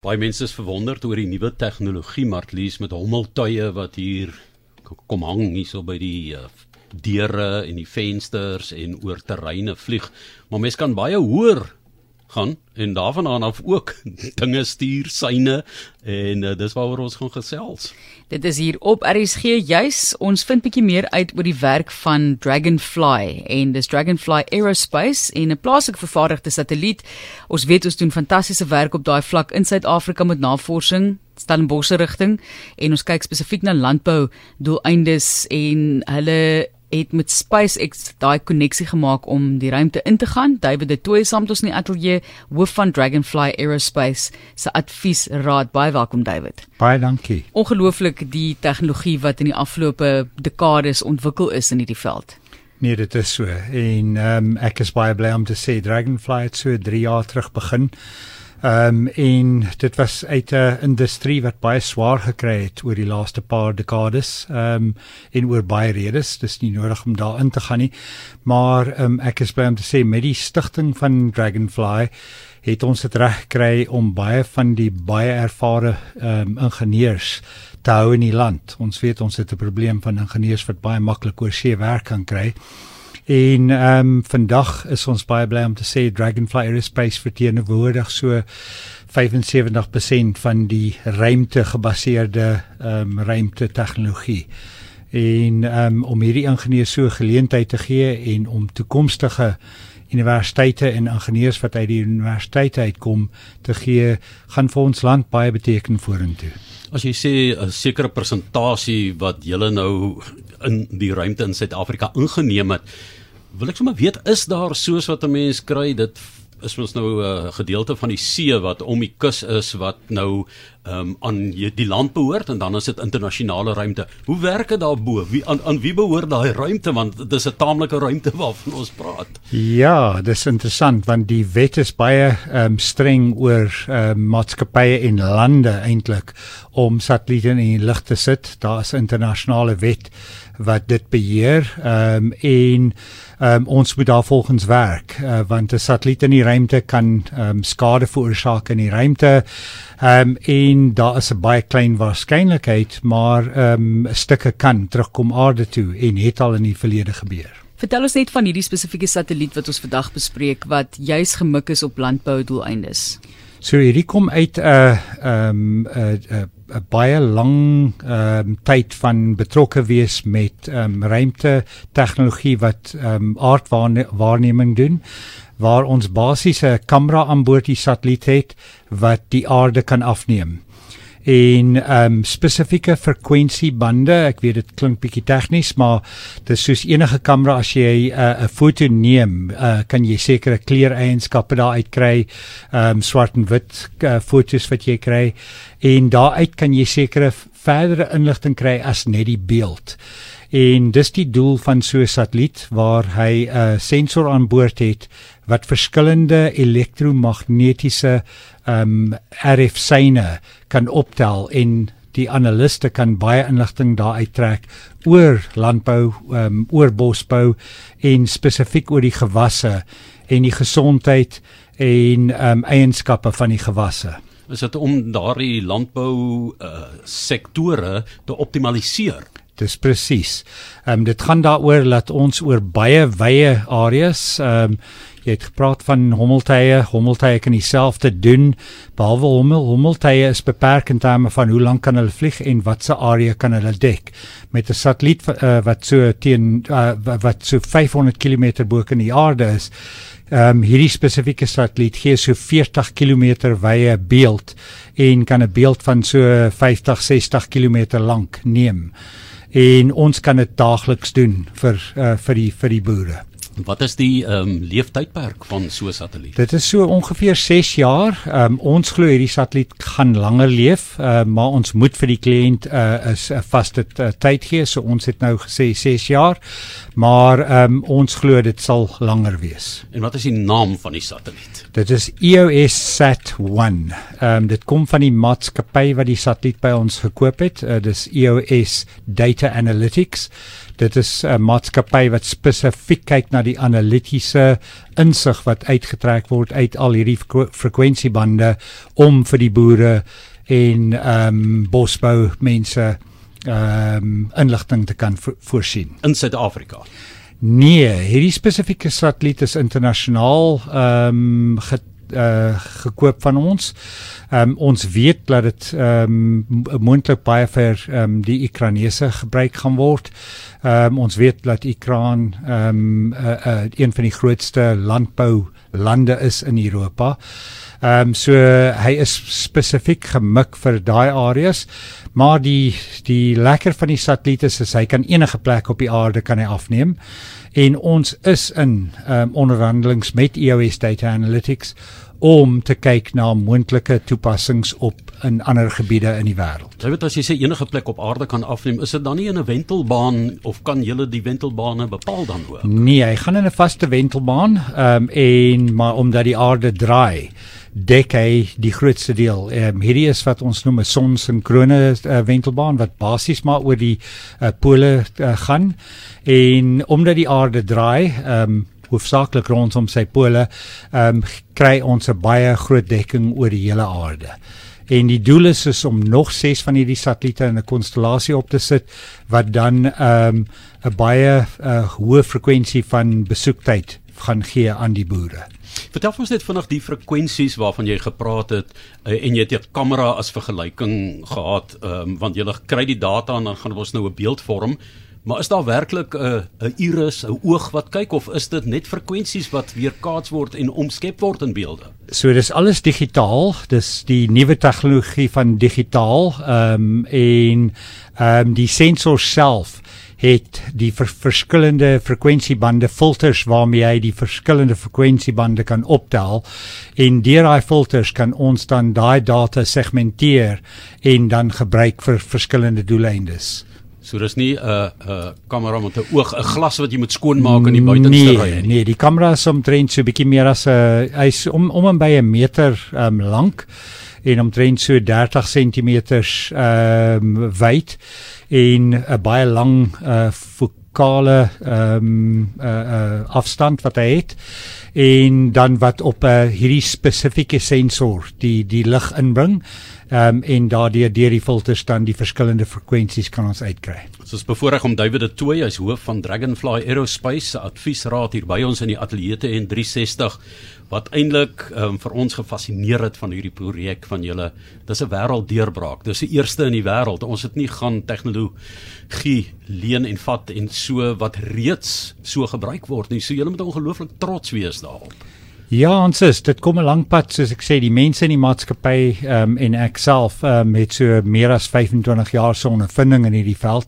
Baie mense is verwonderd oor die nuwe tegnologie Martlies met hommeltuie wat hier kom hang hierso by die uh, deure en die vensters en oor terreine vlieg. Maar mens kan baie hoër gaan en daarvan af ook dinge stuur syne en uh, dis waaroor ons gaan gesels. Dit is hier op RSG juis ons vind bietjie meer uit oor die werk van Dragonfly en dis Dragonfly Aerospace en 'n plaaslik vervaardigde satelliet. Ons weet ons doen fantastiese werk op daai vlak in Suid-Afrika met navorsing Stellenbosch rigting en ons kyk spesifiek na landbou doeleindes en hulle het met SpaceX daai koneksie gemaak om die ruimte in te gaan. David de Tooy saam met ons in die ateljee hoof van Dragonfly Aerospace se adviesraad. Baie welkom David. Baie dankie. Ongelooflik die tegnologie wat in die afgelope dekades ontwikkel is in hierdie veld. Nee, dit is so. En ehm um, ek is baie bly om te sê Dragonfly het so 3 jaar terug begin. Ehm um, en dit was uit 'n industrie wat baie swaar gekry het oor die laaste paar dekades. Ehm um, en oor baie redes, dis nie nodig om daarin te gaan nie. Maar ehm um, ek is bly om te sê met die stigting van Dragonfly het ons dit reg gekry om baie van die baie ervare ehm um, ingenieurs te hou in die land. Ons weet ons het 'n probleem van ingenieurs wat baie maklik oor see werk kan kry. En ehm um, vandag is ons baie bly om te sê Dragonfly Aerospace verteenwoordig so 75% van die ruimtegebaseerde ehm um, ruimte tegnologie. En ehm um, om hierdie ingenieurs so geleentheid te gee en om toekomstige universiteite en ingenieurs wat uit die universiteit uitkom te gee, gaan vir ons land baie beteken vorentoe. As jy sê 'n sekere persentasie wat julle nou in die ruimte in Suid-Afrika ingeneem het, wil ek sommer weet is daar soos wat 'n mens kry dit is ons nou 'n uh, gedeelte van die see wat om die kus is wat nou um, aan die land behoort en dan is dit internasionale ruimte. Hoe werk dit daarbo? Wie aan, aan wie behoort daai ruimte want dit is 'n taamlike ruimte waarvan ons praat. Ja, dis interessant want die wet is baie um, streng oor um, maatskappye en lande eintlik om satelliete in die lug te sit. Daar is 'n internasionale wet wat dit beheer um, en um, ons moet daar volgens werk uh, want 'n satelliet in die ruimte kan um, skade veroorsaak in die ruimte um, en daar is 'n baie klein waarskynlikheid maar 'n um, stukke kan terugkom aarde toe en het al in die verlede gebeur Vertel ons net van hierdie spesifieke satelliet wat ons vandag bespreek wat juis gemik is op landbou doeleindes. So hierdie kom uit 'n uh, ehm um, 'n uh, uh, 'n baie lang ehm um, tyd van betrokke wees met ehm um, ruimte tegnologie wat ehm um, aardwaarneming doen waar ons basiese kamera aan boord die satelliet het wat die aarde kan afneem en ehm um, spesifieke frekwensiebande. Ek weet dit klink bietjie tegnies, maar dit is soos enige kamera as jy eh, 'n uh, foto neem, uh, kan jy sekere kleureienskappe daaruit kry, ehm um, swart en wit uh, foto's wat jy kry en daaruit kan jy sekere verdere inligting kry as net die beeld. En dis die doel van so 'n satelliet waar hy 'n sensor aan boord het wat verskillende elektromagnetiese ehm um, RF syne kan optel en die analiste kan baie inligting daaruit trek oor landbou, ehm um, oor bosbou en spesifiek oor die gewasse en die gesondheid en ehm um, eienskappe van die gewasse. Is dit om daardie landbou uh, sektore te optimaliseer? Dis presies. Ehm um, dit gaan daaroor dat ons oor baie wye areas ehm um, jy het gepraat van hommeltuie, hommeltuie kan dieselfde doen behalwe hommel, hommeltuie is beperk in terme van hoe lank kan hulle vlieg en watse area kan hulle dek. Met 'n satelliet uh, wat so teen uh, wat so 500 km bo in die aarde is, ehm um, hierdie spesifieke satelliet gee so 40 km wye beeld en kan 'n beeld van so 50, 60 km lank neem en ons kan dit daagliks doen vir uh, vir die vir die boere. Wat is die ehm um, leeftydperk van so 'n satelliet? Dit is so ongeveer 6 jaar. Ehm um, ons glo hierdie satelliet gaan langer leef, uh, maar ons moet vir die kliënt 'n uh, 'n vaste uh, tyd gee. So ons het nou gesê 6 jaar, maar ehm um, ons glo dit sal langer wees. En wat is die naam van die satelliet? Dit is EOS Sat1. Ehm um, dit kom van die maatskappy wat die satelliet by ons gekoop het. Uh, dis EOS Data Analytics. Dit is 'n maatskappy wat spesifiek kyk na die analitiese insig wat uitgetrek word uit al hierdie frekwensiebande om vir die boere en ehm um, bosbou mense ehm um, inligting te kan vo voorsien in Suid-Afrika. Nee, hierdie spesifieke satelliet is internasionaal ehm um, uh gekoop van ons. Ehm um, ons weet dat dit ehm um, moontlik baie vir ehm um, die Ukrainese gebruik gaan word. Ehm um, ons weet dat Ukraine ehm um, uh, uh, een van die grootste landbou lande is in Europa. Ehm um, so hy is spesifiek gemik vir daai areas, maar die die lekker van die satelliet is, is hy kan enige plek op die aarde kan hy afneem en ons is in um, onderhandelings met EOS Data Analytics om te kyk na moontlike toepassings op in ander gebiede in die wêreld. Jy weet as jy sê enige plek op aarde kan afneem, is dit dan nie in 'n wentelbaan of kan jy die wentelbane bepaal dan ook? Nee, hy gaan in 'n vaste wentelbaan, ehm um, en maar omdat die aarde draai, dek hy die grootste deel. Ehm um, hierdie is wat ons noem 'n sonsinkrone uh, wentelbaan wat basies maar oor die uh, pole uh, gaan en omdat die aarde draai, ehm um, hoofsaaklik rondom sy pole, ehm um, kry ons 'n baie groot dekking oor die hele aarde. En die doel is, is om nog 6 van hierdie satelliete in 'n konstellasie op te sit wat dan ehm um, 'n baie uh, hoë frekwensie van besoektyd gaan gee aan die boere. Vertel ons net vinnig die frekwensies waarvan jy gepraat het uh, en jy het 'n kamera as vergelyking gehad um, want jy kry die data en dan gaan ons nou 'n beeld vorm maar is daar werklik 'n 'n iris 'n oog wat kyk of is dit net frekwensies wat weerkaats word en omskep word in beelde? So dis alles digitaal. Dis die nuwe tegnologie van digitaal. Ehm um, en ehm um, die sensor self het die ver verskillende frekwensiebande filters waarmee hy die verskillende frekwensiebande kan optel. En deur daai filters kan ons dan daai data segmenteer en dan gebruik vir verskillende doeleindes. So dis nie 'n uh, 'n uh, kamera met 'n oog, 'n glas wat jy moet skoonmaak in die buitenste nee, ry nie. Nee, die kamera is omtrent so 'n bietjie meer as 'n uh, hy's om om en by 'n meter um, lank en omtrent so 30 cm ehm um, wyd en 'n baie lang uh fokale ehm um, uh, uh afstand wat hy het en dan wat op 'n uh, hierdie spesifieke sensor die die lig inbring ehm um, en daardeur deur die filters dan die verskillende frekwensies kan ons uitkry. Ons is bevoorreg om David de Tooy, hy's hoof van Dragonfly Aerospace se adviesraad hier by ons in die ateljee te en 360 wat eintlik um, vir ons gefassineer het van hierdie projek van julle. Dis 'n wêrelddeurbraak. Dis die eerste in die wêreld. Ons het nie gaan tegnologie leen en vat en so wat reeds so gebruik word nie. So julle moet ongelooflik trots wees daarop. Ja, ons is, dit kom 'n lang pad soos ek sê, die mense in die maatskappy ehm um, en ek self ehm um, het so meer as 25 jaar se ondervinding in hierdie veld.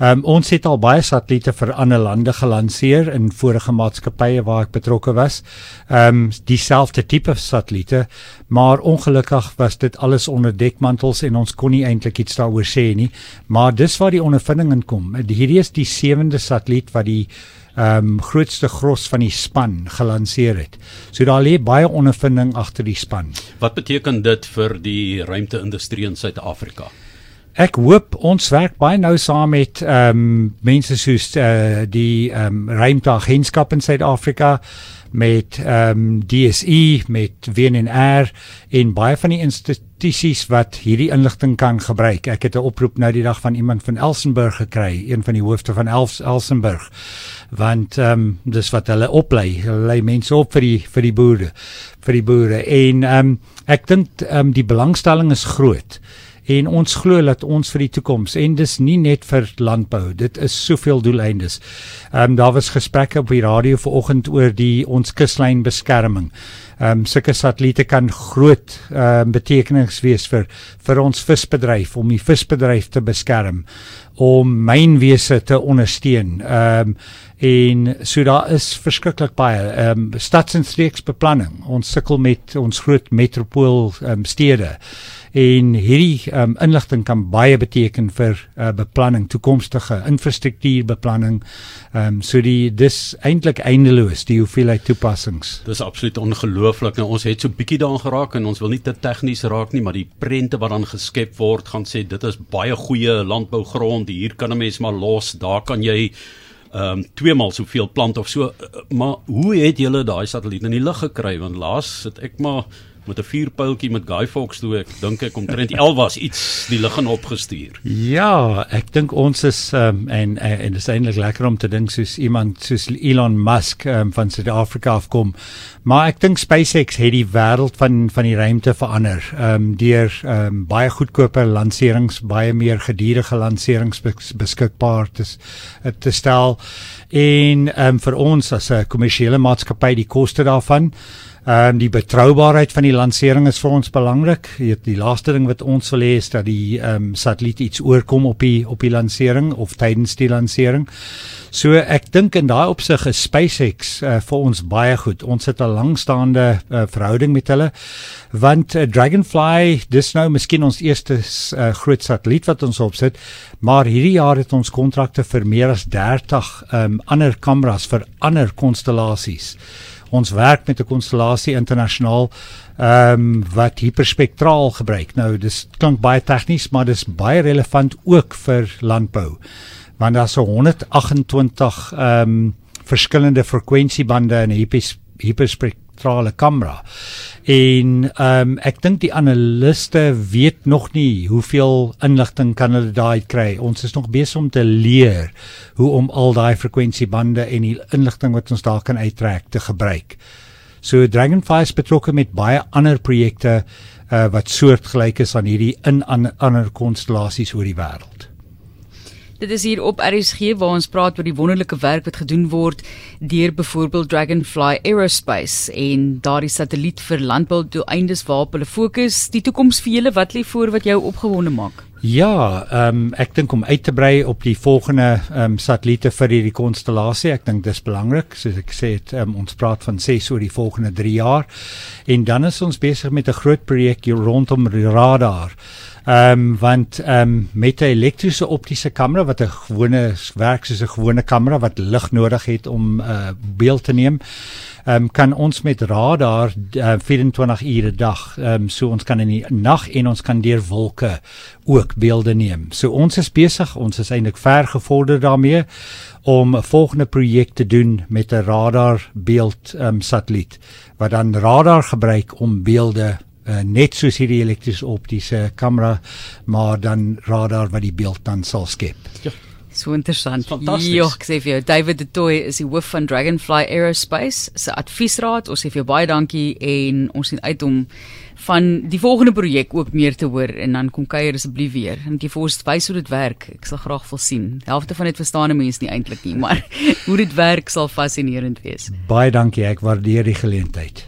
Ehm um, ons het al baie satelliete vir ander lande gelanseer in vorige maatskappye waar ek betrokke was. Ehm um, dieselfde tipe satelliete, maar ongelukkig was dit alles onder dekmantels en ons kon nie eintlik iets daaroor sê nie. Maar dis waar die ondervinding inkom. Hierdie is die sewende satelliet wat die ehm um, grootste gros van die span gelanseer het. So daar lê baie ondervinding agter die span. Wat beteken dit vir die ruimteindustrie in Suid-Afrika? Ek hoop ons werk baie nou saam met ehm um, mense soos uh, die ehm um, ruimteagentskap in Suid-Afrika met ehm um, DSE met WNR en baie van die institusies wat hierdie inligting kan gebruik. Ek het 'n oproep nou die dag van iemand van Elsenburg gekry, een van die hoofde van Els Elsenburg. Want ehm um, dis wat hulle oplei. Hulle lei mense op vir die vir die boere, vir die boere en ehm um, ek dink ehm um, die belangstelling is groot en ons glo dat ons vir die toekoms en dis nie net vir landbou dit is soveel doeleindes. Ehm um, daar was gesprekke op die radio vanoggend oor die ons kuslyn beskerming. Ehm um, sulke satelliete kan groot ehm um, betekenis wees vir vir ons visbedryf om die visbedryf te beskerm om mynwese te ondersteun. Ehm um, en so daar is verskriklik baie ehm um, stads- en streeksbeplanning. Ons sukkel met ons groot metropool ehm um, stede en hierdie um, inligting kan baie beteken vir uh, beplanning, toekomstige infrastruktuurbeplanning. Ehm um, so die dis eintlik eindeloos die hoeveelheid toepassings. Dis absoluut ongelooflik. Nou ons het so bietjie daaraan geraak en ons wil nie te tegnies raak nie, maar die prente wat dan geskep word gaan sê dit is baie goeie landbougrond. Hier kan 'n mens maar los. Daar kan jy ehm um, twee maal soveel plant of so. Maar hoe het julle daai satelliet in die lug gekry? Want laas het ek maar met 'n vuurpyltjie met Guy Fawkes toe ek dink ek omtrent 11 was iets die lig en opgestuur. Ja, ek dink ons is um, en en dit is eintlik lekker om te dink soos iemand soos Elon Musk um, van Suid-Afrika afkom. Maar ek dink SpaceX het die wêreld van van die ruimte verander. Ehm um, deur ehm um, baie goedkoper lanserings, baie meer gedurende lanserings beskikbaar te te stel en ehm um, vir ons as 'n kommersiële maatskappy die koste daarvan Ehm um, die betroubaarheid van die lansering is vir ons belangrik. Weet die laaste ding wat ons wil hê is dat die ehm um, satelliet iets oorkom op die op die lansering of tydens die lansering. So ek dink in daai opsig is SpaceX uh, vir ons baie goed. Ons het 'n langstaande uh, verhouding met hulle want uh, Dragonfly dis nou miskien ons eerste uh, groot satelliet wat ons opsit, maar hierdie jaar het ons kontrakte vir meer as 30 ehm um, ander kameras vir ander konstellasies ons werk met 'n konstellasie internasionaal ehm um, wat hiperspektraal gebruik. Nou dis klink baie tegnies, maar dis baie relevant ook vir landbou. Want daar's 128 ehm um, verskillende frekwensiebande in 'n hiperspektraal spektrale kamera. En ehm um, ek dink die analiste weet nog nie hoeveel inligting kan hulle daai kry. Ons is nog besig om te leer hoe om al daai frekwensiebande en die inligting wat ons daar kan uittrek te gebruik. So Dragonfly is betrokke met baie ander projekte uh, wat soortgelyk is aan hierdie in ander konstellasies oor die wêreld. Dit is hier op RSG waar ons praat oor die wonderlike werk wat gedoen word deur byvoorbeeld Dragonfly Aerospace en daardie satelliet vir landboudoeleindes waarop hulle fokus. Die toekoms vir julle, wat lê voor wat jou opgewonde maak? Ja, ehm um, ek dink om uit te brei op die volgende ehm um, satelliete vir hierdie konstellasie, ek dink dis belangrik. Soos ek sê, het, um, ons praat van 6 oor die volgende 3 jaar. En dan is ons besig met 'n groot projek rondom radar. Ehm um, want ehm um, met 'n elektriese optiese kamera wat 'n gewone werk soos 'n gewone kamera wat lig nodig het om 'n uh, beeld te neem, ehm um, kan ons met radar uh, 24 ure 'n dag, ehm um, so ons kan in die nag en ons kan deur wolke ook beelde neem. So ons is besig, ons is eintlik ver gevorder daarmee om 'n volgende projek te doen met 'n radar beeld ehm um, satelliet wat dan radar gebruik om beelde uh, net soos hierdie elektriese optiese kamera maar dan radar wat die beeld dan sal skep. Ja. So interessant. Ja, ek sê vir jou David De Tooy is die hoof van Dragonfly Aerospace se adviesraad. Ons sê vir jou baie dankie en ons sien uit om van die volgende projek ook meer te hoor en dan kom kuier asseblief weer. En jy vir ons wys hoe dit werk. Ek sal graag wil sien. Helfte van dit verstaan mense nie eintlik nie, maar hoe dit werk sal fascinerend wees. Baie dankie. Ek waardeer die geleentheid.